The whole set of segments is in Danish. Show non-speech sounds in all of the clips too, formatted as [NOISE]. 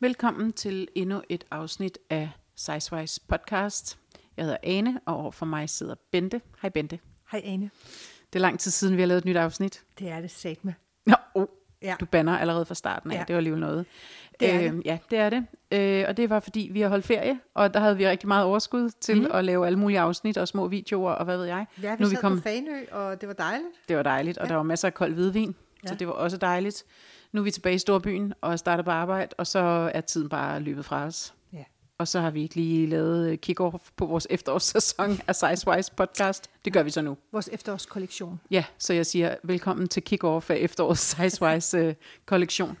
Velkommen til endnu et afsnit af Sizewise podcast. Jeg hedder Ane, og overfor mig sidder Bente. Hej Bente. Hej Ane. Det er lang tid siden, vi har lavet et nyt afsnit. Det er det sat med. Nå, oh, Ja. du banner allerede fra starten af. Ja. Det var alligevel noget. Det er øh, Ja, det er det. Øh, og det var, fordi vi har holdt ferie, og der havde vi rigtig meget overskud til mm. at lave alle mulige afsnit og små videoer, og hvad ved jeg. Ja, vi nu sad vi kommet, på Fanø, og det var dejligt. det var dejligt, og ja. der var masser af kold hvidvin, ja. så det var også dejligt. Nu er vi tilbage i Storbyen og starter på arbejde, og så er tiden bare løbet fra os. Ja. Og så har vi ikke lige lavet kick-off på vores efterårssæson [LAUGHS] af Sizewise podcast. Det gør vi så nu. Vores efterårskollektion. Ja, så jeg siger velkommen til kick-off af efterårets [LAUGHS] Sizewise øh, kollektion.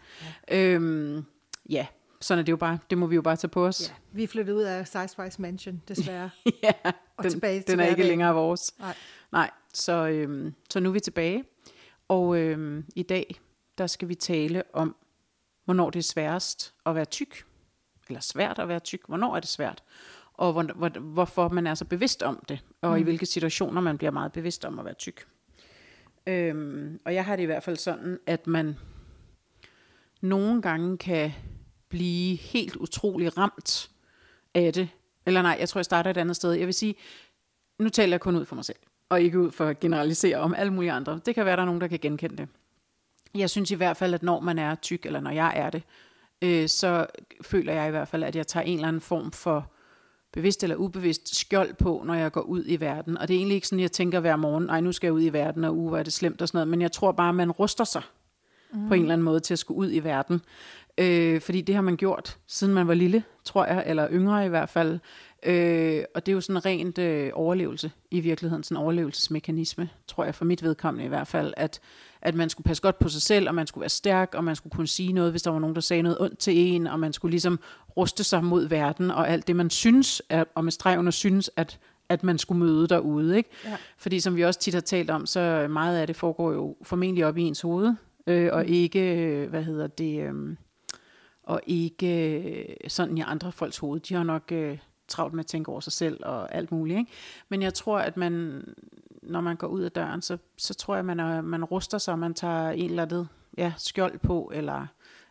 Ja. Øhm, ja, sådan er det jo bare. Det må vi jo bare tage på os. Ja. Vi er flyttet ud af Sizewise Mansion, desværre. [LAUGHS] ja Og den, tilbage til den er ikke længere vores. Nej. Nej, så, øhm, så nu er vi tilbage. Og øhm, i dag, der skal vi tale om, hvornår det er sværest at være tyk. Eller svært at være tyk. Hvornår er det svært? Og hvor, hvor, hvorfor man er så bevidst om det. Og mm. i hvilke situationer man bliver meget bevidst om at være tyk. Øhm, og jeg har det i hvert fald sådan, at man nogle gange kan blive helt utrolig ramt af det. Eller nej, jeg tror, jeg starter et andet sted. Jeg vil sige, nu taler jeg kun ud for mig selv, og ikke ud for at generalisere om alle mulige andre. Det kan være, der er nogen, der kan genkende det. Jeg synes i hvert fald, at når man er tyk, eller når jeg er det, øh, så føler jeg i hvert fald, at jeg tager en eller anden form for bevidst eller ubevidst skjold på, når jeg går ud i verden. Og det er egentlig ikke sådan, jeg tænker hver morgen, nej, nu skal jeg ud i verden, og uh, hvor er det slemt og sådan noget. Men jeg tror bare, at man ruster sig mm. på en eller anden måde til at skulle ud i verden. Øh, fordi det har man gjort, siden man var lille, tror jeg, eller yngre i hvert fald. Øh, og det er jo sådan rent øh, overlevelse i virkeligheden, sådan en overlevelsesmekanisme, tror jeg for mit vedkommende i hvert fald, at, at man skulle passe godt på sig selv, og man skulle være stærk, og man skulle kunne sige noget, hvis der var nogen, der sagde noget ondt til en, og man skulle ligesom ruste sig mod verden, og alt det, man synes, er, og med streg under synes, at, at man skulle møde derude. Ikke? Ja. Fordi som vi også tit har talt om, så meget af det foregår jo formentlig op i ens hoved, øh, og ikke, øh, hvad hedder det, øh, og ikke øh, sådan i andre folks hoved. De har nok øh, travlt med at tænke over sig selv og alt muligt. Ikke? Men jeg tror, at man, når man går ud af døren, så, så tror jeg, man, er, man ruster sig, og man tager en eller andet ja, skjold på, eller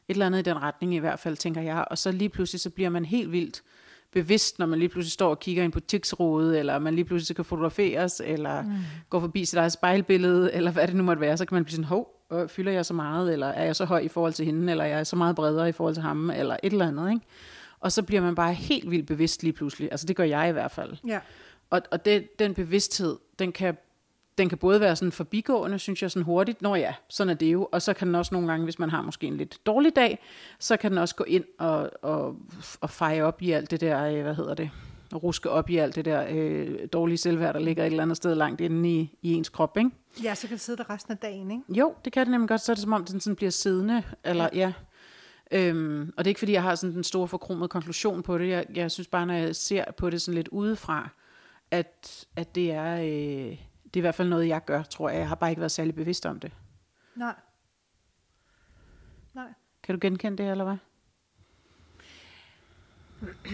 et eller andet i den retning i hvert fald, tænker jeg. Og så lige pludselig, så bliver man helt vildt bevidst, når man lige pludselig står og kigger i en butiksrude, eller man lige pludselig kan fotograferes, eller mm. går forbi sit eget spejlbillede, eller hvad det nu måtte være, så kan man blive sådan, hov, øh, fylder jeg så meget, eller er jeg så høj i forhold til hende, eller er jeg så meget bredere i forhold til ham, eller et eller andet, ikke? Og så bliver man bare helt vildt bevidst lige pludselig. Altså det gør jeg i hvert fald. Ja. Og, og det, den bevidsthed, den kan, den kan både være sådan forbigående, synes jeg, sådan hurtigt. Nå ja, sådan er det jo. Og så kan den også nogle gange, hvis man har måske en lidt dårlig dag, så kan den også gå ind og, og, og feje op i alt det der, øh, hvad hedder det, ruske op i alt det der øh, dårlige selvværd, der ligger et eller andet sted langt inde i, i ens krop, ikke? ja, så kan det sidde der resten af dagen, ikke? Jo, det kan det nemlig godt. Så er det som om, den sådan bliver siddende. Eller, ja. ja. Øhm, og det er ikke, fordi jeg har sådan den store forkromede konklusion på det. Jeg, jeg synes bare, når jeg ser på det sådan lidt udefra, at, at det er... Øh, det er i hvert fald noget, jeg gør, tror jeg. Jeg har bare ikke været særlig bevidst om det. Nej. Nej. Kan du genkende det, eller hvad?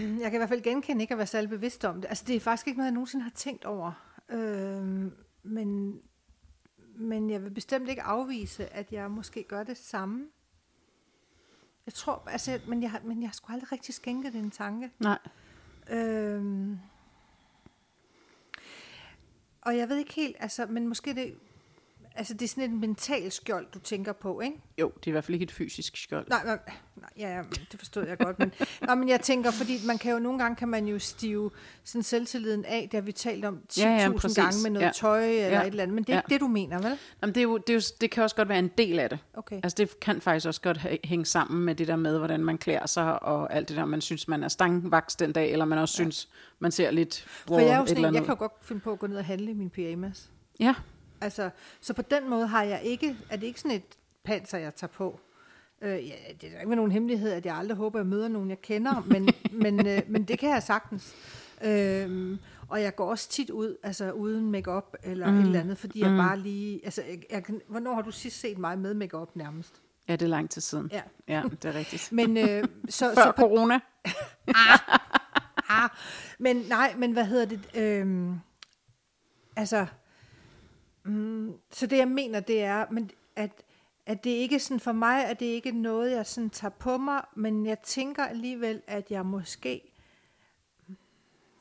Jeg kan i hvert fald genkende ikke at være særlig bevidst om det. Altså, det er faktisk ikke noget, jeg nogensinde har tænkt over. Øhm, men, men jeg vil bestemt ikke afvise, at jeg måske gør det samme. Jeg tror, altså, men jeg, men jeg har sgu aldrig rigtig skænket det en tanke. Nej. Øhm, og jeg ved ikke helt, altså, men måske det, altså det er sådan et mentalt skjold, du tænker på, ikke? Jo, det er i hvert fald ikke et fysisk skjold. Nej, nej, nej ja, det forstod jeg godt, men, [LAUGHS] nej, men jeg tænker, fordi man kan jo nogle gange kan man jo stive sådan selvtilliden af, det har vi talt om 10.000 Ja, ja, gange med noget Ja. tøj eller Ja. et eller andet, men det er Ja. ikke det, du mener, vel? Jamen, det, er jo, det, er jo, det kan også godt være en del af det. Okay. Altså det kan faktisk også godt hæ- hænge sammen med det der med, hvordan man klæder sig, og alt det der, man synes, man er stangvaks den dag, eller man også ja. synes, man ser lidt For jeg er jo et sådan, en, jeg kan jo godt finde på at gå ned og handle i min pyjamas. Ja, Altså, så på den måde har jeg ikke, er det ikke sådan et panser, jeg tager på. Øh, ja, det er ikke nogen hemmelighed, at jeg aldrig håber, at jeg møder nogen, jeg kender, men, [LAUGHS] men, øh, men det kan jeg sagtens. Øhm, og jeg går også tit ud, altså uden makeup eller mm. et eller andet, fordi jeg bare lige, altså, jeg, jeg, hvornår har du sidst set mig med makeup nærmest? ja, det er lang tid siden. Ja. ja det er rigtigt. [LAUGHS] Men, øh, så, Før så på, corona. [LAUGHS] ah, men nej, men hvad hedder det? Øhm, altså, mm, så det jeg mener, det er, men at, at det ikke sådan, for mig er det ikke noget, jeg sådan tager på mig, men jeg tænker alligevel, at jeg måske,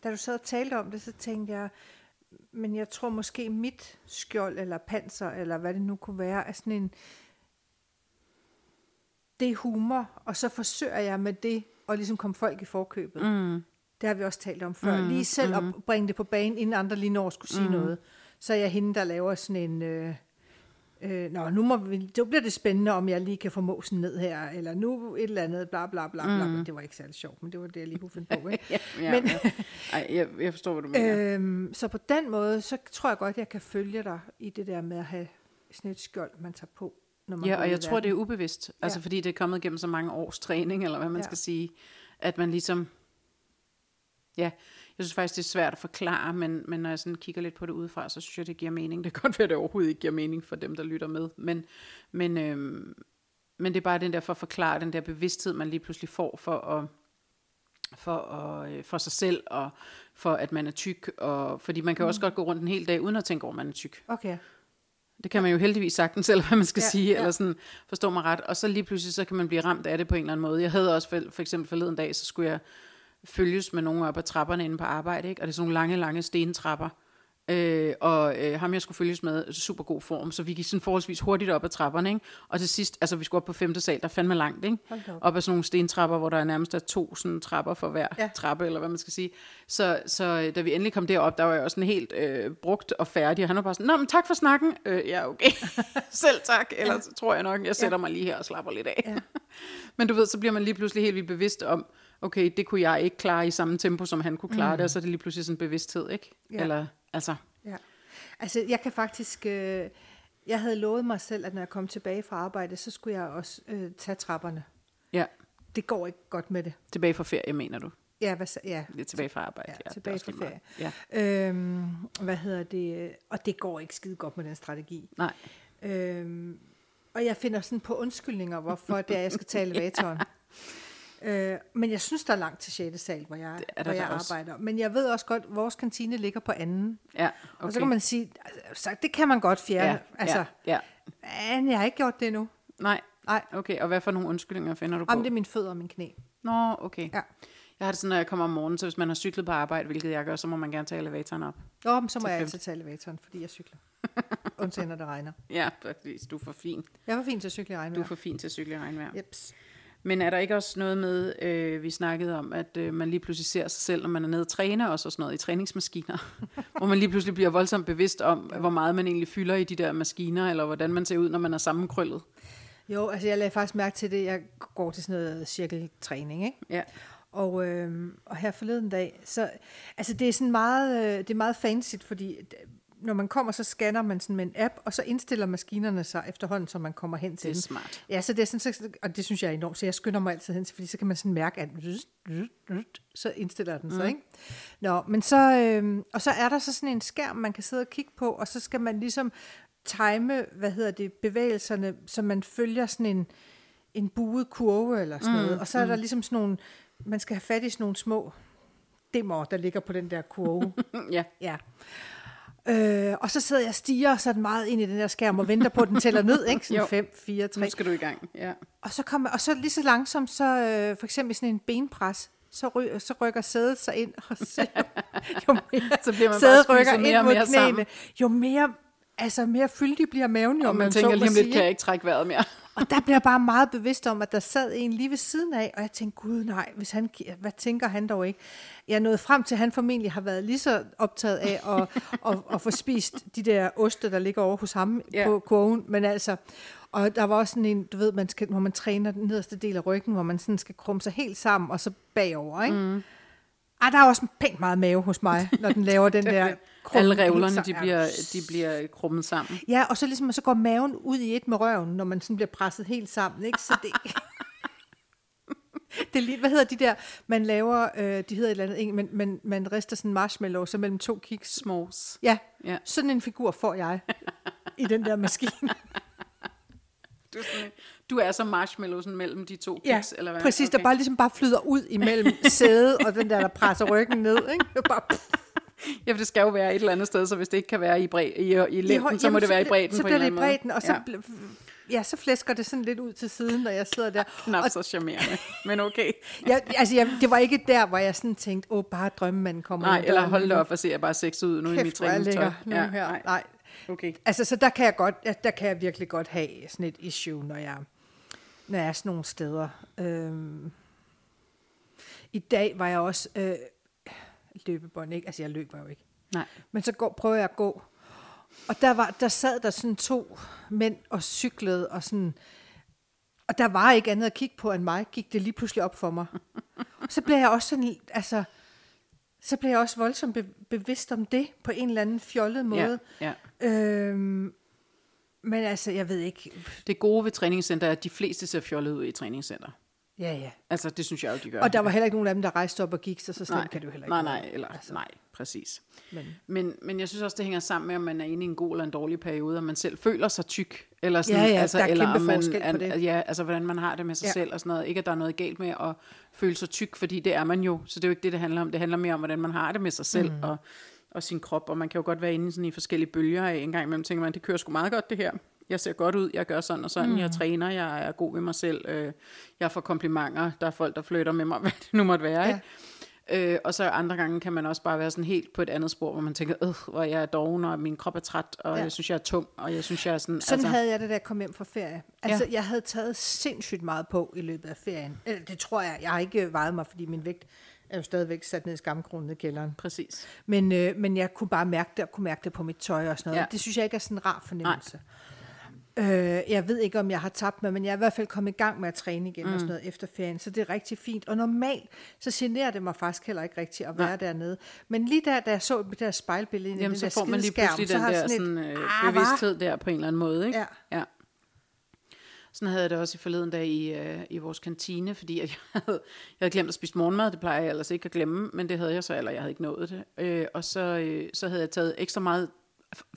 da du sad og talte om det, så tænkte jeg, men jeg tror måske mit skjold eller panser, eller hvad det nu kunne være, er sådan en, det er humor, og så forsøger jeg med det at ligesom komme folk i forkøbet. Mm. Det har vi også talt om før. Mm. Lige selv mm. at bringe det på banen, inden andre lige når skulle sige mm. noget. Så er jeg hende, der laver sådan en... Øh, øh, Nå, nu må vi, det bliver det spændende, om jeg lige kan få måsen ned her, eller nu et eller andet, bla bla bla, bla. Mm. Det var ikke særlig sjovt, men det var det, jeg lige kunne finde på. Ikke? [LAUGHS] ja, ja, men, ja. Ej, jeg, jeg forstår, hvad du mener. øhm, så på den måde, så tror jeg godt, jeg kan følge dig i det der med at have sådan et skjold, man tager på. Når man ja, og jeg tror, det er ubevidst. Altså Ja. fordi det er kommet gennem så mange års træning, eller hvad man Ja. skal sige, at man ligesom... Ja, jeg synes faktisk, det er svært at forklare, men, men når jeg sådan kigger lidt på det udefra, så synes jeg, det giver mening. [LAUGHS] Det kan godt være, at det overhovedet ikke giver mening for dem, der lytter med. Men, men, øhm, men det er bare den der for at forklare, den der bevidsthed, man lige pludselig får for at for, at, øh, for sig selv, og for at man er tyk, og, fordi man kan jo også godt gå rundt en hel dag, uden at tænke over, at man er tyk. Okay. Det kan man jo heldigvis sagtens, selv [LAUGHS] hvad man skal Ja, sige, ja. eller sådan, forstå mig ret. Og så lige pludselig, så kan man blive ramt af det på en eller anden måde. Jeg havde også for, for eksempel forleden dag, så skulle jeg følges med nogen op ad trapperne inde på arbejde, ikke? og det er sådan nogle lange, lange stentrapper. Øh, og øh, ham jeg skulle følges med, super god form, så vi gik sådan forholdsvis hurtigt op ad trapperne, ikke? og til sidst, altså vi skulle op på femte sal, der er fandme langt, ikke? Op. ad sådan nogle stentrapper, hvor der er nærmest er to sådan trapper for hver Ja. ja. trappe, eller hvad man skal sige. Så, så øh, da vi endelig kom derop, der var jeg også sådan helt øh, brugt og færdig, og han var bare sådan, Nå, men tak for snakken. Øh, ja, okay. [LAUGHS] Selv tak, ellers ja. tror jeg nok, jeg sætter ja. mig lige her og slapper lidt af. Ja. [LAUGHS] men du ved, så bliver man lige pludselig helt vildt bevidst om, okay, det kunne jeg ikke klare i samme tempo, som han kunne klare mm. det, og så er det lige pludselig sådan en bevidsthed, ikke? Ja. Eller, altså, Ja. Altså, jeg kan faktisk... Øh, jeg havde lovet mig selv, at når jeg kom tilbage fra arbejde, så skulle jeg også øh, tage trapperne. ja, Det går ikke godt med det. tilbage fra ferie, mener du? Ja, hvad, ja. Det er tilbage fra arbejde. Ja, er tilbage fra meget. Ja, Øhm, hvad hedder det? Og det går ikke skide godt med den strategi. nej. Øhm, og jeg finder sådan på undskyldninger, hvorfor det er, jeg skal tage [LAUGHS] elevatoren. Øh, men jeg synes, der er langt til 6. sal, hvor jeg, er der hvor jeg da også. arbejder. Men jeg ved også godt, at vores kantine ligger på anden. Ja, Okay. Og så kan man sige, altså, det kan man godt fjerne. ja, altså, ja, ja. men jeg har ikke gjort det endnu. Nej, Nej, okay. Og hvad for nogle undskyldninger finder du på? om det er mine fødder og mine knæ. Nå, okay. Ja. Jeg har det sådan, når jeg kommer om morgenen, så hvis man har cyklet på arbejde, hvilket jeg gør, så må man gerne tage elevatoren op. Nå, men så må jeg fem. altid tage elevatoren, fordi jeg cykler. Undtagen, når det regner. [LAUGHS] Ja, præcis. Du er for fin. Jeg var fint til at cykle i Du er regnvejr. for fin til at cykle i regnvejr. Jeps. Men er der ikke også noget med, øh, vi snakkede om, at øh, man lige pludselig ser sig selv, når man er nede og træner, og sådan noget i træningsmaskiner, [LAUGHS] hvor man lige pludselig bliver voldsomt bevidst om, hvor meget man egentlig fylder i de der maskiner, eller hvordan man ser ud, når man er sammenkrøllet. Jo, altså jeg lagde faktisk mærke til det. Jeg går til sådan noget cirkeltræning, ikke? Ja. Og, øh, og her forleden dag, så, altså det er sådan meget, øh, det er meget fancy, fordi når man kommer, så scanner man sådan med en app, og så indstiller maskinerne sig efterhånden, så man kommer hen til Det er den. smart. Ja, så det er sådan, så, og det synes jeg er enormt, så jeg skynder mig altid hen til, fordi så kan man sådan mærke, at så indstiller den sig, mm. ikke? Nå, men så, øh, og så er der så sådan en skærm, man kan sidde og kigge på, og så skal man ligesom time, hvad hedder det, bevægelserne, så man følger sådan en, en buet kurve eller sådan noget, og så er der ligesom sådan nogle, man skal have fat i sådan nogle små dimmer, der ligger på den der kurve. [LAUGHS] ja. Ja. Øh, og så sidder jeg og stiger sådan meget ind i den der skærm og venter på, at den tæller ned, ikke? Sådan Jo. 5, 4, 3. Nu skal du i gang. Ja. Og så, kommer, og så lige så langsomt, så øh, for eksempel sådan en benpres, så, ry, så rykker sædet sig ind, og så, [LAUGHS] jo mere Så bliver man sædet rykker mere ind og mod mere knæene, sammen. jo mere, altså mere fyldig bliver maven, jo, Og man, man tænker lige om lidt, kan jeg ikke trække vejret mere. Og der bliver jeg bare meget bevidst om, at der sad en lige ved siden af, og jeg tænkte, gud nej, hvis han, hvad tænker han dog ikke? Jeg nåede frem til, at han formentlig har været lige så optaget af at, [LAUGHS] at, at få spist de der oste, der ligger over hos ham Ja. på kurven, men altså, og der var også sådan en, du ved, man skal, hvor man træner den nederste del af ryggen, hvor man sådan skal krumme sig helt sammen, og så bagover, ikke? Mm. Ej, der er også pænt meget mave hos mig, når den laver den [LAUGHS] der Alle krummen helt revlerne, de bliver, de bliver krummet sammen. Ja, og så ligesom, så går maven ud i et med røven, når man sådan bliver presset helt sammen, ikke? Så det... [LAUGHS] det er lige, hvad hedder de der, man laver, øh, de hedder et eller andet, eng- men, men man rister sådan en marshmallow, så mellem to kiks. Smås. Ja, Ja. sådan en figur får jeg i den der maskine. [LAUGHS] Du er, sådan, du er så marshmallowsen mellem de to Ja, kiks, eller hvad? præcis, okay. der bare ligesom bare flyder ud imellem sædet og den der, der presser ryggen ned, ikke? Bare, [LAUGHS] Ja, det skal jo være et eller andet sted, så hvis det ikke kan være i, bred, i, i længden, så må det være i bredden Så på en bliver det i bredden, og så ja. ja, så flæsker det sådan lidt ud til siden, når jeg sidder der. [LAUGHS] Knap så charmerende, men okay. [LAUGHS] Jeg, altså, jeg, det var ikke der, hvor jeg sådan tænkte, åh, bare drømmemanden kommer Nej, eller hold da op og se, jeg bare sexet ud nu i mit Kæft, hvor jeg træningstøj. nu her. nej. Nej. Okay. Altså, så der kan jeg godt, ja, der kan jeg virkelig godt have sådan et issue, når jeg, når jeg er sådan nogle steder. Øhm, I dag var jeg også øh, løbebånd, ikke? Altså, jeg løber jo ikke. Nej. Men så går, prøver jeg at gå. Og der, var, der sad der sådan to mænd og cyklede, og sådan... Og der var ikke andet at kigge på end mig, gik det lige pludselig op for mig. Og så blev jeg også sådan, altså... Så blev jeg også voldsomt be- bevidst om det, på en eller anden fjollet måde. Ja, ja. Øhm, men altså, jeg ved ikke... Det gode ved træningscenter er, at de fleste ser fjollet ud i træningscenter. Ja, ja. Altså, det synes jeg jo, de gør. Og der var heller ikke nogen af dem, der rejste op og gik, så så slemt nej, kan det jo heller ikke Nej, nej, eller, altså. nej, præcis. Men- Men, men jeg synes også, det hænger sammen med, om man er inde i en god eller en dårlig periode, og man selv føler sig tyk. Eller sådan, Ja, ja, altså, der er eller kæmpe man, forskel på det. Ja, altså hvordan man har det med sig Ja. selv og sådan noget. Ikke, at der er noget galt med at føle sig tyk, fordi det er man jo. Så det er jo ikke det, det handler om. Det handler mere om, hvordan man har det med sig selv mm. og, og sin krop. Og man kan jo godt være inde i sådan i forskellige bølger af en gang imellem. Tænker man, det kører sgu meget godt det her. Jeg ser godt ud, jeg gør sådan og sådan, mm. jeg træner, jeg er god ved mig selv, øh, jeg får komplimenter, der er folk, der flytter med mig, [LAUGHS] hvad det nu måtte være. Ja. Ikke? Øh, og så andre gange kan man også bare være sådan helt på et andet spor, hvor man tænker, øh, hvor jeg er doven, og min krop er træt, og Ja. jeg synes, jeg er tung, og jeg synes, jeg er sådan... Sådan altså, havde jeg det, da jeg kom hjem fra ferie. Altså, ja. Jeg havde taget sindssygt meget på i løbet af ferien. Eller, det tror jeg. Jeg har ikke vejet mig, fordi min vægt er jo stadigvæk sat ned i skamkronen i kælderen. Præcis. Men, øh, men jeg kunne bare mærke det, og kunne mærke det på mit tøj og sådan noget. Ja. Det synes jeg ikke er sådan en rar fornemmelse. Øh, jeg ved ikke, om jeg har tabt mig, men jeg er i hvert fald kommet i gang med at træne igen mm. og sådan noget efter ferien, så det er rigtig fint. Og normalt, så generer det mig faktisk heller ikke rigtigt at være Nej. dernede. Men lige der, da jeg så det der spejlbillede ind i Jamen, den så der får man lige pludselig så den der sådan sådan, et, øh, "Ah, hva?" bevidsthed der på en eller anden måde, ikke? Ja. ja. Sådan havde jeg det også i forleden dag i, øh, i vores kantine, fordi at jeg, havde, jeg havde glemt at spise morgenmad, det plejer jeg ellers ikke at glemme, men det havde jeg så, eller jeg havde ikke nået det. Øh, og så, øh, så havde jeg taget ekstra meget,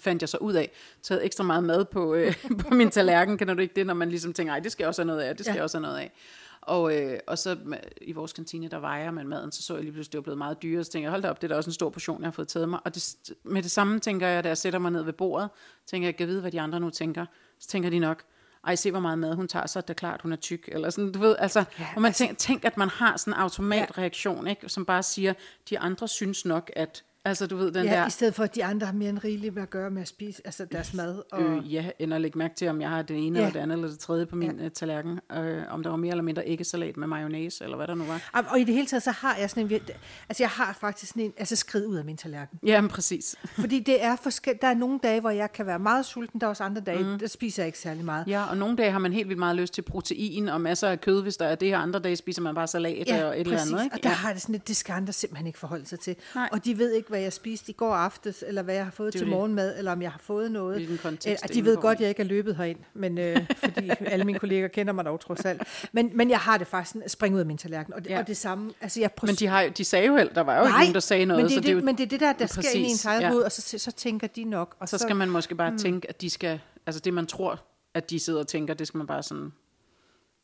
fandt jeg så ud af, taget ekstra meget mad på, øh, [LAUGHS] på min tallerken, kan du ikke det, når man ligesom tænker, ej, det skal jeg også have noget af, det skal Ja. jeg også have noget af. Og, øh, og så i vores kantine, der vejer man maden, så så jeg lige pludselig, det var blevet meget dyrere, så tænkte jeg, hold da op, det er da også en stor portion, jeg har fået taget mig. Og det, med det samme tænker jeg, da jeg sætter mig ned ved bordet, tænker jeg, jeg kan vide, hvad de andre nu tænker. Så tænker de nok, ej, se hvor meget mad hun tager, så er det klart, hun er tyk. Eller sådan, du ved, altså, Ja, ja, hvor man altså- tænker, tænk, at man har sådan en automatreaktion, ikke, som bare siger, de andre synes nok, at, altså du ved, den Ja, der, i stedet for, at de andre har mere end rigeligt at gøre med at spise altså deres mad. Og, øh, ja, end at lægge mærke til, om jeg har det ene Ja. ja. eller det andet, eller det tredje på min ja. tallerken. Øh, om der var mere eller mindre æggesalat med mayonnaise, eller hvad der nu var. og, i det hele taget, så har jeg sådan en, altså jeg har faktisk sådan en, altså skrid ud af min tallerken. Jamen, præcis. [LAUGHS] Fordi det er forskelligt. Der er nogle dage, hvor jeg kan være meget sulten, der er også andre dage, mm. der spiser jeg ikke særlig meget. Ja, og nogle dage har man helt vildt meget lyst til protein og masser af kød, hvis der er det, og andre dage spiser man bare salat og et eller andet. Ikke? Og der har det sådan lidt, det skal andre simpelthen ikke forholde sig til. Nej. Og de ved ikke, hvad jeg spiste i går aftes, eller hvad jeg har fået Det til det. morgenmad, eller om jeg har fået noget. Hvilken kontekst Øh, det de ved godt, at jeg ikke er løbet herind, men, øh, fordi alle mine kolleger kender mig dog trods alt. Men, men jeg har det faktisk sådan, at springe ud af min tallerken. Og det, ja. Og det samme, altså jeg Men de, har, de sagde jo helt, der var jo ikke Nej, nogen, der sagde noget. men det, er så det, det, er jo, men det er det der, der sker Præcis, ind i ens eget ja. hoved, og så, så tænker de nok. Og så skal man måske bare mm. tænke, at de skal, altså det man tror, at de sidder og tænker, det skal man bare sådan,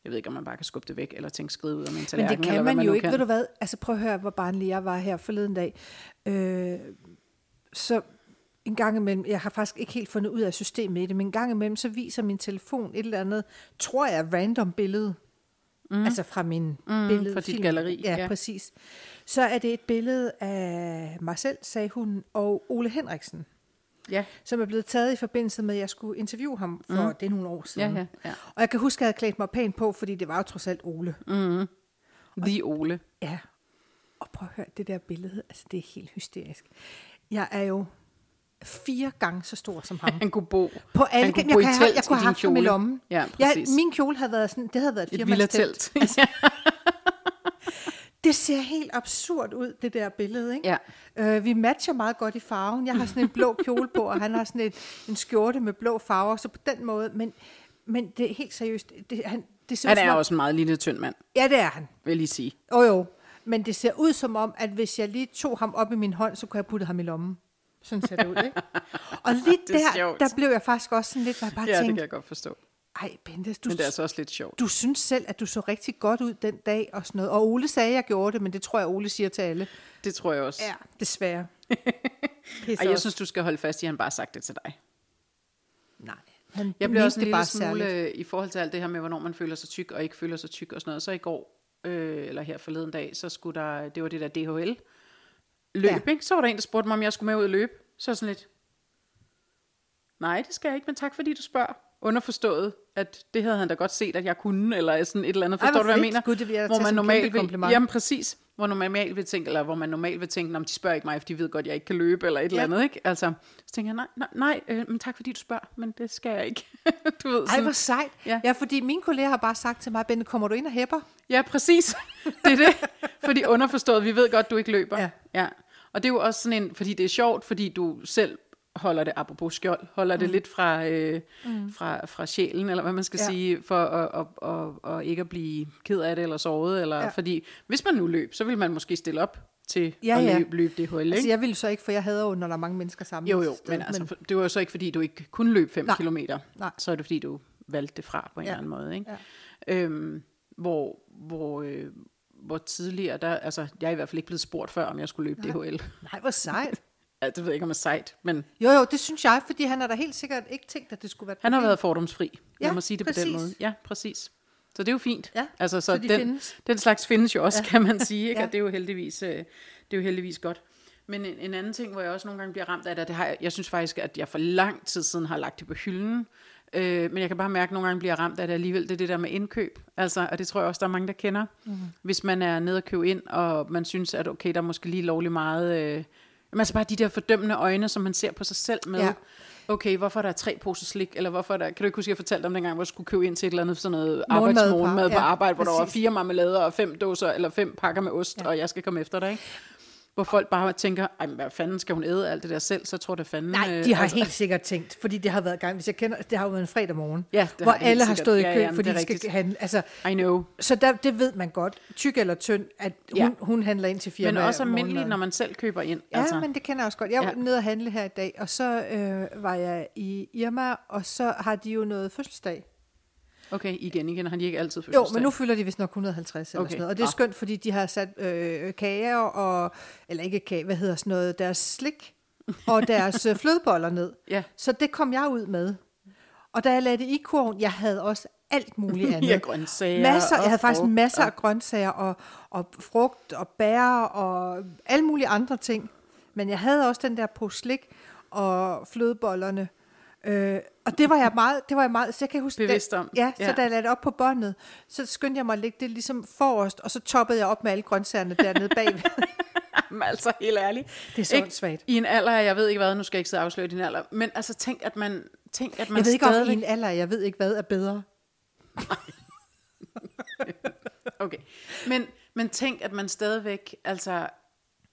jeg ved ikke, om man bare kan skubbe det væk, eller tænke skridt ud af min Men tallerken. det kan eller man, nu jo ikke, kan. ved du hvad? Altså prøv at høre, hvor barnlig jeg var her forleden dag. Øh, så en gang imellem, jeg har faktisk ikke helt fundet ud af systemet i det, men en gang imellem, så viser min telefon et eller andet, tror jeg, random billede. Mm. Altså fra min mm, billede. fra dit galleri, Ja, ja. præcis. Så er det et billede af mig selv, sagde hun, og Ole Henriksen, Ja, som er blevet taget i forbindelse med, at jeg skulle interviewe ham for mm. det er nogle år siden. ja, ja. Og jeg kan huske, at jeg havde klædt mig pænt på, fordi det var jo trods alt Ole. ja. The Ole. Ja, og prøv at høre, det der billede, altså det er helt hysterisk. Jeg er jo fire gange så stor som ham. [LAUGHS] Han kunne bo, På alle han kunne jeg, bo have, telt jeg kunne have haft ham i lommen. Ja, jeg, præcis. min kjole havde været sådan, det havde været et Et villa firmandstelt. [LAUGHS] Det ser helt absurd ud, det der billede, ikke? Ja. Øh, vi matcher meget godt i farven. Jeg har sådan en blå [LAUGHS] kjole på, og han har sådan et, en skjorte med blå farver, så på den måde, men, men det er helt seriøst. Det, han, det ser Han som er om- også en meget lille tynd mand, Ja, det er han. vil jeg lige sige. Jo, jo. Men det ser ud som om, at hvis jeg lige tog ham op i min hånd, så kunne jeg putte ham i lommen. Sådan ser det ud, ikke? [LAUGHS] Og lige er der, sjovt. der blev jeg faktisk også sådan lidt, hvor jeg bare Ja, det kan tænkte, jeg godt forstå. Ej Bente, du, Men det er altså også lidt sjovt. du synes selv, at du så rigtig godt ud den dag og sådan noget. Og Ole sagde, at jeg gjorde det, men det tror jeg, Ole siger til alle. Det tror jeg også. Ja, desværre. [LAUGHS] Og jeg synes, du skal holde fast i, at han bare har sagt det til dig. Nej, Han Jeg mente også en lille bare smule, særligt. i forhold til alt det her med, hvornår man føler sig tyk og ikke føler sig tyk og sådan noget. Så i går, øh, eller her forleden dag, så skulle der, det var det der DHL løb, Ja. ikke? Så var der en, der spurgte mig, om jeg skulle med ud og løbe. Så sådan lidt, nej, det skal jeg ikke, men tak fordi du spørger. Underforstået, at det havde han da godt set, at jeg kunne, eller sådan et eller andet. Ej, Forstår hvor du, hvad jeg mener? Gud, det hvor man normalt vil, jamen præcis, hvor man normalt vil tænke, eller hvor man normalt vil tænke, om de spørger ikke mig, for de ved godt, at jeg ikke kan løbe, eller et ja. eller andet, ikke? Altså, så tænker jeg, nej, nej, nej øh, men tak fordi du spørger, men det skal jeg ikke. [LAUGHS] du ved, Ej, sådan, hvor sejt. Ja. Ja. ja, fordi mine kolleger har bare sagt til mig, Bente, kommer du ind og hæpper? Ja, præcis. [LAUGHS] Det er det. Fordi underforstået, vi ved godt, du ikke løber. Ja. ja. Og det er jo også sådan en, fordi det er sjovt, fordi du selv holder det, apropos skjold, holder mm. det lidt fra, øh, mm. fra, fra sjælen, eller hvad man skal Ja. sige, for at, at, at, at, ikke at blive ked af det, eller såret, eller Ja. fordi hvis man nu løb, så vil man måske stille op til Ja, at ja. løbe, løbe det hul, ikke? Altså, jeg ville så ikke, for jeg hader jo, når der er mange mennesker sammen. Jo, jo, sted, men, altså, det var jo så ikke, fordi du ikke kunne løbe 5 Nej. kilometer. Nej. Så er det, fordi du valgte det fra på en Ja. eller anden måde. Ikke? Ja. Øhm, hvor, hvor, øh, hvor tidligere, der, altså, jeg er i hvert fald ikke blevet spurgt før, om jeg skulle løbe DHL. Nej, hvor sejt. Ja, det ved jeg ikke, om er sejt, men Jo, jo, det synes jeg, fordi han har da helt sikkert ikke tænkt, at det skulle være han har været fordomsfri. Ja, Lad mig sige det på præcis. den måde. Ja, præcis. Så det er jo fint. Ja, altså, så de den, findes. den slags findes jo også, ja. kan man sige. Ikke? [LAUGHS] Ja. Og det er jo heldigvis, øh, det er jo heldigvis godt. Men en, en anden ting, hvor jeg også nogle gange bliver ramt af det, det har jeg, jeg synes faktisk, at jeg for lang tid siden har lagt det på hylden. Øh, men jeg kan bare mærke, at nogle gange bliver jeg ramt af det alligevel. Det er det der med indkøb. Altså, og det tror jeg også, der er mange, der kender. Mm. Hvis man er nede og købe ind, og man synes, at okay, der er måske lige lovlig meget... Øh, jamen, altså bare de der fordømmende øjne, som man ser på sig selv med. Ja. Okay, hvorfor er der tre poser slik, eller hvorfor er der, kan du ikke huske, jeg fortalte om dengang, hvor jeg skulle købe ind til et eller andet sådan noget arbejdsmorgenmad på ja, arbejde, hvor der var præcis. fire marmelader og fem dåser, eller fem pakker med ost, ja. og jeg skal komme efter dig, ikke? Hvor folk bare tænker, ej, men hvad fanden skal hun æde alt det der selv, så tror det fanden... Nej, øh, de har helt [LAUGHS] sikkert tænkt, fordi det har været gang, hvis jeg kender, det har jo været en fredag morgen, Ja, hvor har alle har sikkert. stået i Ja, kø, ja, men fordi de skal rigtigt. handle, altså, I know. så der, det ved man godt, tyk eller tynd, at hun, Ja. hun handler ind til firmaet. Men også almindeligt, når man selv køber ind. Ja, altså. men det kender jeg også godt. Jeg var. Ja. nede og handle her i dag, og så øh, var jeg i Irma, og så har de jo noget fødselsdag. Okay, igen, igen, har de ikke altid Jo, fødselsdag? men nu fylder de vist nok 150 eller Okay. sådan noget. Og det er Nå. skønt, fordi de har sat øh, kager og, eller ikke kage, hvad hedder sådan noget, deres slik og deres øh, flødeboller ned. [LAUGHS] Ja. Så det kom jeg ud med. Og da jeg lagde det i kurven, jeg havde også alt muligt [LAUGHS] andet. Ja, grøntsager Masser, jeg havde faktisk frugt masser af grøntsager og, og frugt og bær og alle mulige andre ting. Men jeg havde også den der på slik og flødebollerne. Øh, og det var jeg meget, det var jeg meget, så jeg kan huske, Bevidst da, om. Ja, så Ja. da jeg lagde det op på båndet, så skyndte jeg mig at lægge det ligesom forrest, og så toppede jeg op med alle grøntsagerne dernede bagved. Jamen, [LAUGHS] altså, helt ærligt. Det er så Ikke? åndssvagt. I en alder, jeg ved ikke hvad, nu skal jeg ikke sidde og afsløre din alder, men altså tænk, at man, tænk, at man jeg ved ikke om i en alder, jeg ved ikke hvad er bedre. [LAUGHS] Okay. Men, men tænk, at man stadigvæk, altså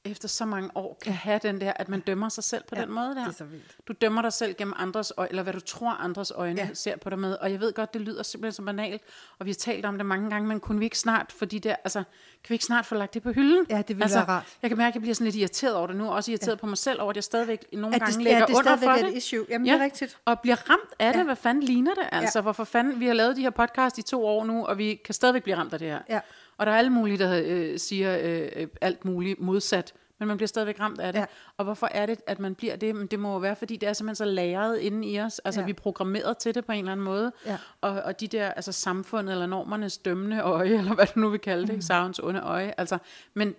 efter så mange år, kan have den der, at man dømmer sig selv på Ja, den måde der. det er så vildt. Du dømmer dig selv gennem andres øjne, eller hvad du tror, andres øjne Ja. ser på dig med. Og jeg ved godt, det lyder simpelthen så banalt, og vi har talt om det mange gange, men kunne vi ikke snart, fordi der, altså, kan vi ikke snart få lagt det på hylden? Ja, det ville altså, være rart. Jeg kan mærke, at jeg bliver sådan lidt irriteret over det nu, og også irriteret ja. på mig selv over, at jeg stadigvæk nogle At gange det, lægger ja, det under for er det. et issue. Jamen, ja. det er rigtigt. Og bliver ramt af det. Ja. Hvad fanden ligner det? Altså, ja. hvorfor fanden? Vi har lavet de her podcast i to år nu, og vi kan stadigvæk blive ramt af det her. Ja. Og der er alle mulige, der øh, siger øh, øh, alt muligt modsat, men man bliver stadigvæk ramt af det. Ja. Og hvorfor er det, at man bliver det? Men det må jo være, fordi det er simpelthen så lagret inde i os. Altså, Ja. vi er programmeret til det på en eller anden måde. Ja. Og, og de der, altså samfundet eller normernes dømmende øje, [LAUGHS] eller hvad du nu vil kalde det, mm. savns onde øje. Altså, men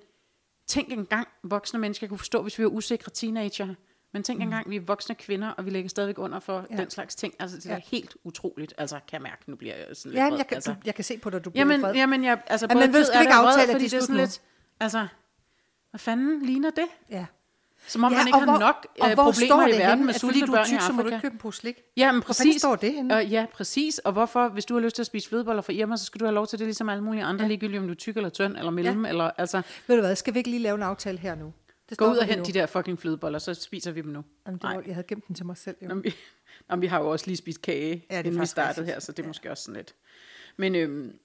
tænk engang, voksne mennesker kunne forstå, hvis vi var usikre teenager. Men tænk engang, vi er voksne kvinder, og vi lægger stadigvæk under for Mm. Ja. ja. den slags ting. Altså, det er Ja. ja. helt utroligt. Altså, kan jeg mærke, nu bliver jeg sådan lidt Ja, jeg kan, altså. du, jeg kan se på dig, du bliver Jamen, vred. jamen jeg, altså, Ja, både men ved, skal vi ikke aftale, at det er sådan nu? lidt, altså, hvad fanden ligner det? Ja. Som om ja, man ikke har hvor, nok øh, hvor problemer i verden henne, med at fordi sultne du børn i tyk, så må du Afrika. ikke købe en pose slik? Ja, men Hvor præcis. står det henne? Og ja, præcis. Og hvorfor, hvis du har lyst til at spise flødeboller fra Irma, så skal du have lov til det ligesom alle mulige andre, ja. ligegyldigt om du er tyk eller tynd eller mellem, ja. eller altså, Ved du hvad, skal vi ikke lige lave en aftale her nu? Det gå ud og hent de der fucking flødeboller, så spiser vi dem nu. Jamen, det var, jeg havde gemt den til mig selv. Jo. Nå, men vi, nå, men vi har jo også lige spist kage, Ja, det ja, inden vi startede rigtigt. her, så det er måske også sådan lidt. Men, øhm,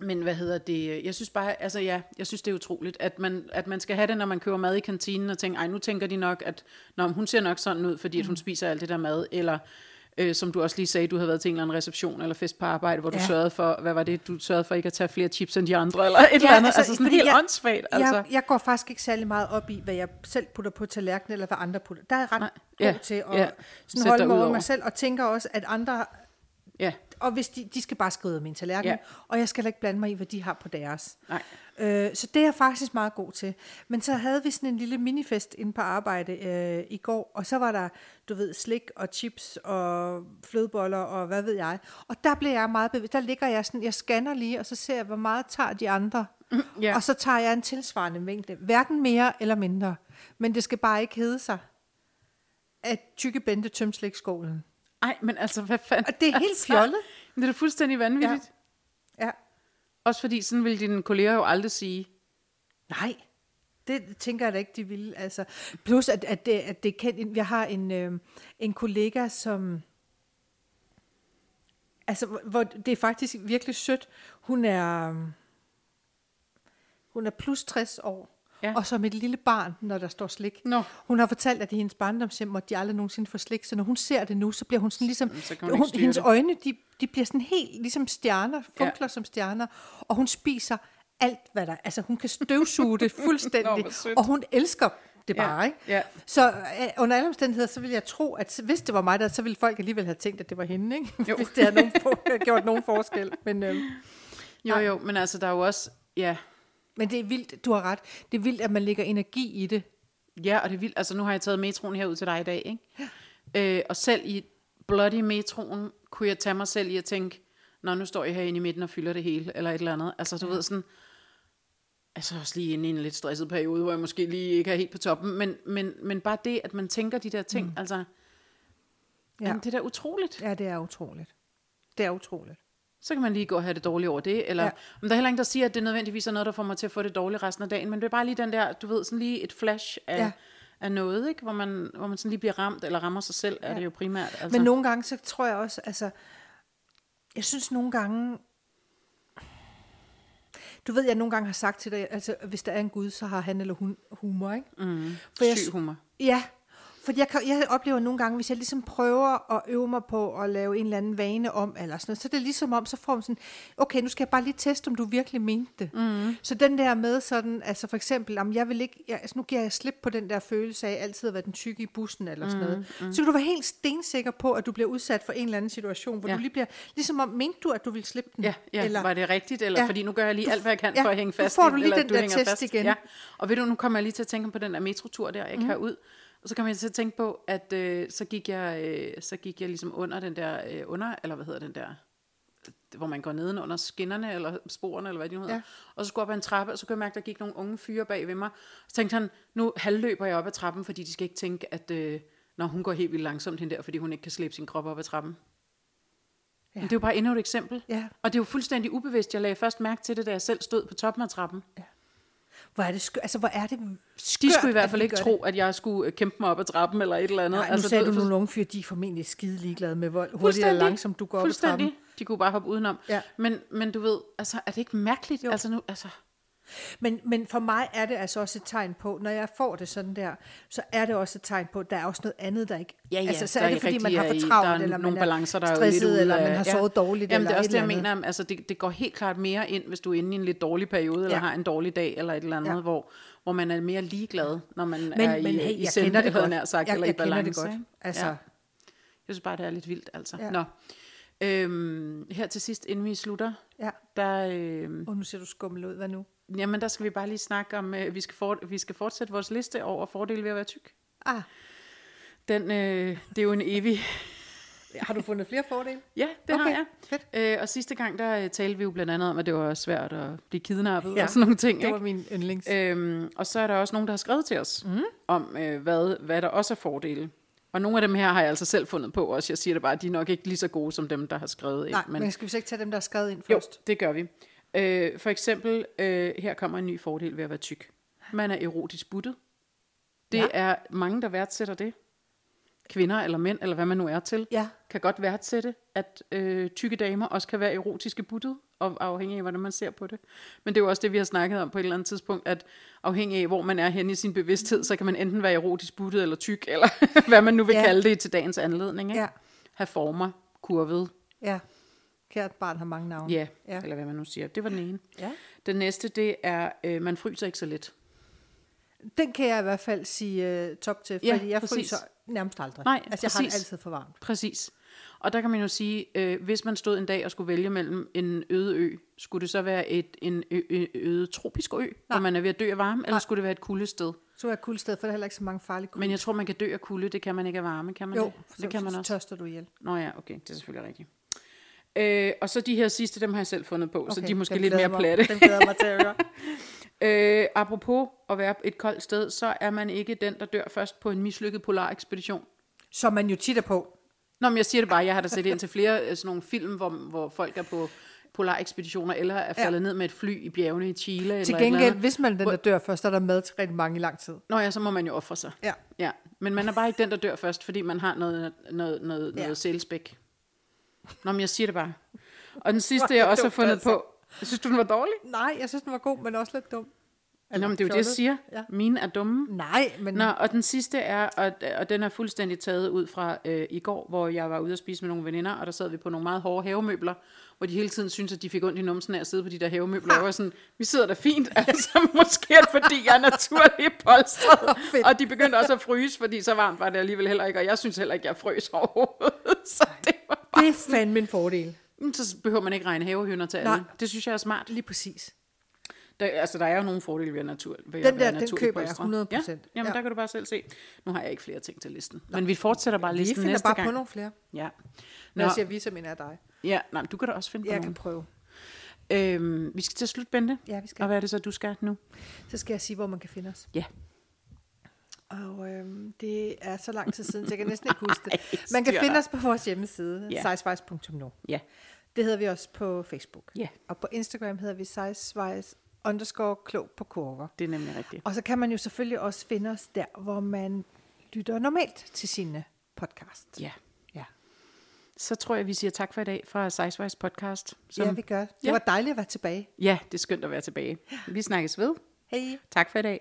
men hvad hedder det? Jeg synes bare, altså ja, jeg synes det er utroligt, at man, at man skal have det, når man køber mad i kantinen, og tænker, ej, nu tænker de nok, at når hun ser nok sådan ud, fordi at hun spiser alt det der mad, eller øh, som du også lige sagde, du havde været til en eller anden reception eller fest på arbejde, hvor du Ja. sørgede for, hvad var det, du sørgede for ikke at tage flere chips end de andre, eller et ja, eller andet, altså, altså sådan helt jeg- åndssvagt, altså. Jeg, jeg går faktisk ikke særlig meget op i, hvad jeg selv putter på tallerkenen, eller hvad andre putter. Der er ret Nej, god ja, til at ja. sådan holde mig over. mig selv, og tænker også, at andre... Ja, Og hvis de, de skal bare skrive af min tallerken, Ja. og jeg skal ikke blande mig i, hvad de har på deres. nej. Øh, så det er jeg faktisk meget god til. Men så havde vi sådan en lille minifest inde på arbejde øh, i går, og så var der, du ved, slik og chips og flødeboller og hvad ved jeg. Og der blev jeg meget bevidst. Der ligger jeg sådan, jeg scanner lige, og så ser jeg, hvor meget tager de andre. ja. Og så tager jeg en tilsvarende mængde. Hverken mere eller mindre. Men det skal bare ikke hedde sig, at tykke Bente tømte slikskålen. Ej, men altså, hvad fanden? Og det er helt [LAUGHS] fjollet. Men det er da fuldstændig vanvittigt. Ja. Ja. Også fordi, sådan vil dine kolleger jo aldrig sige. Nej, det tænker jeg da ikke, de ville. Altså, plus, at, at, det, at det kan, jeg har en, øh, en kollega, som... Altså, hvor- hvor det er faktisk virkelig sødt. Hun er, hun er plus 60 år. Ja. Ja. Og som et lille barn, når der står slik. Nå. Hun har fortalt, at i hendes barndomshjem måtte de aldrig nogensinde få slik, så når hun ser det nu, så bliver hun sådan ligesom, Så hun styre hendes det. øjne, de, de bliver sådan helt ligesom stjerner, funkler ja. som stjerner, og hun spiser alt, hvad der Altså hun kan støvsuge det [LAUGHS] Nå, fuldstændig, sødt. og hun elsker det Ja, bare, ikke? ja. Så øh, under alle omstændigheder, så vil jeg tro, at hvis det var mig der, så ville folk alligevel have tænkt, at det var hende, ikke? Jo. [LAUGHS] hvis det havde nogen for, gjort nogen forskel. Men, øh, Jo, jo, men altså, der er jo også... Ja, men det er vildt, du har ret, det er vildt, at man lægger energi i det. ja og det er vildt. Altså, nu har jeg taget metroen herud til dig i dag, ikke? Ja. Øh, og selv i bloody metroen, kunne jeg tage mig selv i at tænke, Nå, nu står jeg herinde i midten og fylder det hele, eller et eller andet. Altså, du ja. ved sådan... Altså også lige inde i en lidt stresset periode, hvor jeg måske lige ikke er helt på toppen, men, men, men bare det, at man tænker de der ting, mm. altså, ja. Ja. jamen, det er da utroligt. Ja, det er utroligt. Det er utroligt. Så kan man lige gå og have det dårligt over det, eller, ja. Men der er heller ingen, der siger, at det nødvendigvis er noget, der får mig til at få det dårligt resten af dagen, men det er bare lige den der, du ved, sådan lige et flash af, ja. Af noget, ikke? Hvor, man, hvor man sådan lige bliver ramt, eller rammer sig selv, ja. er det jo primært. Altså. Men nogle gange, så tror jeg også, altså, jeg synes nogle gange, du ved, jeg nogle gange har sagt til dig, altså, hvis der er en Gud, så har han eller hun humor, ikke? mm, For jeg- syg humor. Ja, for jeg, kan, jeg oplever nogle gange, hvis jeg ligesom prøver at øve mig på at lave en eller anden vane om, eller sådan noget, så er det ligesom om, så får man sådan, okay, nu skal jeg bare lige teste, om du virkelig mente det. Mm. Så den der med sådan, altså for eksempel, om jeg vil ikke, jeg, altså nu giver jeg slip på den der følelse af altid at være den tykke i bussen, eller sådan noget. Mm. Så kan du være helt stensikker på, at du bliver udsat for en eller anden situation, hvor Ja. du lige bliver, ligesom om, mente du, at du ville slippe den? Ja, ja eller, var det rigtigt, eller ja, fordi nu gør jeg lige Du- alt, hvad jeg kan ja, for at hænge nu fast får i, du lige den du der test fast. igen. Ja. Og ved du, nu kommer jeg lige til at tænke på den der metrotur der, jeg mm. kan ud, og så kommer jeg til at tænke på, at øh, så, gik jeg, øh, så gik jeg ligesom under den der, øh, under, eller hvad hedder den der, hvor man går neden under skinnerne, eller sporene, eller hvad de nu hedder. Ja. Ja. Og så skulle jeg op ad en trappe, og så kunne jeg mærke, at der gik nogle unge fyre bag ved mig. Så tænkte han, nu halvløber jeg op ad trappen, fordi de skal ikke tænke, at øh, når hun går helt vildt langsomt hen der, fordi hun ikke kan slæbe sin krop op ad trappen. Ja. Men det er jo bare endnu et eksempel. Ja. Og det er jo fuldstændig ubevidst. Jeg lagde først mærke til det, da jeg selv stod på toppen af trappen. Hvor er det, skø- altså, hvor er det skørt, De skulle i hvert fald ikke tro, at jeg skulle øh, kæmpe mig op ad trappen eller et eller andet. Nej, nu altså, sagde du ved, nogle unge fyre, de er formentlig skide ligeglade med, hvor hurtigt eller langsomt du går op ad trappen. De kunne bare hoppe udenom. Ja. Men, men du ved, altså, er det ikke mærkeligt? Jo. Altså, nu, altså, Men, men for mig er det altså også et tegn på, når jeg får det sådan der, så er det også et tegn på, at der er også noget andet, der ikke... Ja, ja, altså, så er det, fordi man har er for i- travlt, er eller nogle man balancer, der er er stresset, lidt ude eller man har ja. sovet dårligt, Jamen, eller det er også et det, jeg andet. mener. Altså, det, det går helt klart mere ind, hvis du er inde i en lidt dårlig periode, eller Ja. har en dårlig dag, eller et eller andet, Ja. hvor, hvor man er mere ligeglad, når man Men, er i, men hey, i jeg kender det godt. sagt, jeg, eller jeg i kender balance. det godt. Altså, Ja. Jeg synes bare, det er lidt vildt, altså. Ja. Nå. Øhm, her til sidst, inden vi slutter, ja. der, øhm, Og nu ser du skummel ud, hvad nu? Jamen, der skal vi bare lige snakke om, øh, vi, skal for, vi skal fortsætte vores liste over fordele ved at være tyk. Ah, Den, øh, det er jo en evig... [LAUGHS] har du fundet flere fordele? Ja, det okay. Har jeg. fedt. Øh, og sidste gang, der øh, talte vi jo blandt andet om, at det var svært at blive kidnappet Ja, og sådan nogle ting. Det ikke? var min yndlings. Øhm, og så er der også nogen, der har skrevet til os mm. om, øh, hvad, hvad der også er fordele. Og nogle af dem her har jeg altså selv fundet på også. Jeg siger det bare, at de er nok ikke lige så gode som dem, der har skrevet. Ikke? Nej, men skal vi så ikke tage dem, der er skrevet ind jo, først? det gør vi. Øh, for eksempel, øh, her kommer en ny fordel ved at være tyk. Man er erotisk buttet. Det Ja. er mange, der værdsætter det. Kvinder eller mænd, eller hvad man nu er til, Ja. kan godt værdsætte, at øh, tykke damer også kan være erotiske buttet, og afhængig af, hvordan man ser på det. Men det er jo også det, vi har snakket om på et eller andet tidspunkt, at afhængig af, hvor man er henne i sin bevidsthed, så kan man enten være erotisk buttet eller tyk, [LAUGHS] eller hvad man nu vil ja. kalde det til dagens anledning. Ikke? Ja. have former, kurvet, Ja. Kært barn har mange navne. ja, Ja. ja, eller hvad man nu siger. Det var den ene. ja. Den næste, det er, øh, man fryser ikke så let. Den kan jeg i hvert fald sige uh, top til, Ja, fordi jeg præcis. fryser nærmest aldrig. Nej, altså, jeg har det præcis. altid for varmt. Præcis. Og der kan man jo sige, øh, hvis man stod en dag og skulle vælge mellem en øde ø, skulle det så være et, en ø, ø, øde tropisk ø, Nej. hvor man er ved at dø af varme, eller skulle det være et kuldested? Så er jeg kuldsted, for der er heller ikke så mange farlige kulde. Men jeg tror, man kan dø af kulde, det kan man ikke af varme, kan man jo, det? så, Det kan man så også. tørster du ihjel. Nå ja, okay, det er selvfølgelig rigtigt. Øh, og så de her sidste, dem har jeg selv fundet på, okay, så de er måske lidt mere mig- platte. Dem glæder mig til at høre. [LAUGHS] Øh, apropos at være et koldt sted, så er man ikke den, der dør først på en mislykket polarekspedition. Som man jo tit er på. Nå, men jeg siger det bare, jeg har da set ind til flere øh, sådan nogle film, hvor, hvor folk er på polarekspeditioner, eller er faldet ja. ned med et fly i bjergene i Chile. Til eller eller gengæld, andet. hvis man er den, der dør først, så er der mad til rigtig mange i lang tid. Nå ja, så må man jo ofre sig. Ja. ja. Men man er bare ikke den, der dør først, fordi man har noget, noget, noget, Ja. noget sælspæk. Nå, men jeg siger det bare. Og den sidste, [LAUGHS] jeg er også har fundet altså. på. Synes du, den var dårlig? Nej, jeg synes, den var god, men også lidt dum. Nå, men det er jo det, jeg siger. Ja. Mine er dumme. Nej, men Nå, og den sidste er, og, og den er fuldstændig taget ud fra øh, i går, hvor jeg var ude at spise med nogle veninder, og der sad vi på nogle meget hårde havemøbler, hvor de hele tiden syntes, at de fik ondt i numsen af at sidde på de der havemøbler. Jeg var sådan, vi sidder der fint, [LAUGHS] altså måske er det, fordi jeg er naturligt polstret. Fedt. og de begyndte også at fryse, fordi så varmt var det alligevel heller ikke, og jeg synes heller ikke, jeg frøs overhovedet. [LAUGHS] Så det var bare, det er fandme en fordel. så behøver man ikke regne havehønder til alle. Det synes jeg er smart. Lige præcis. Der, altså, der er jo nogle fordele ved, natur, ved Den at være der, den køber jeg polstret. 100%. Ja, jamen, Ja. der kan du bare selv se. Nu har jeg ikke flere ting til listen. Men vi fortsætter bare Vi listen finder næste bare gang. på nogle flere. Ja. Når Nå, jeg siger vi, så mener jeg dig. Ja, nej, du kan da også finde på Jeg nogle. kan prøve. Øhm, vi skal til slut, Bente. Ja, vi skal. Og hvad er det så, du skal nu? Så skal jeg sige, hvor man kan finde os. Ja. Og øhm, det er så lang tid siden, så jeg kan næsten ikke huske det. [LAUGHS] Man kan finde os på vores hjemmeside, Ja. sizewise.nu. Ja. Det hedder vi også på Facebook. Ja. Og på Instagram hedder vi sizewise underscore klog på kurver. Det er nemlig rigtigt. Og så kan man jo selvfølgelig også finde os der, hvor man lytter normalt til sine podcast. Ja. Så tror jeg, vi siger tak for i dag fra Sizewise Podcast. som, ja vi gør. Det Ja. var dejligt at være tilbage. ja, det er skønt at være tilbage. Vi snakkes ved. Hej. Tak for i dag.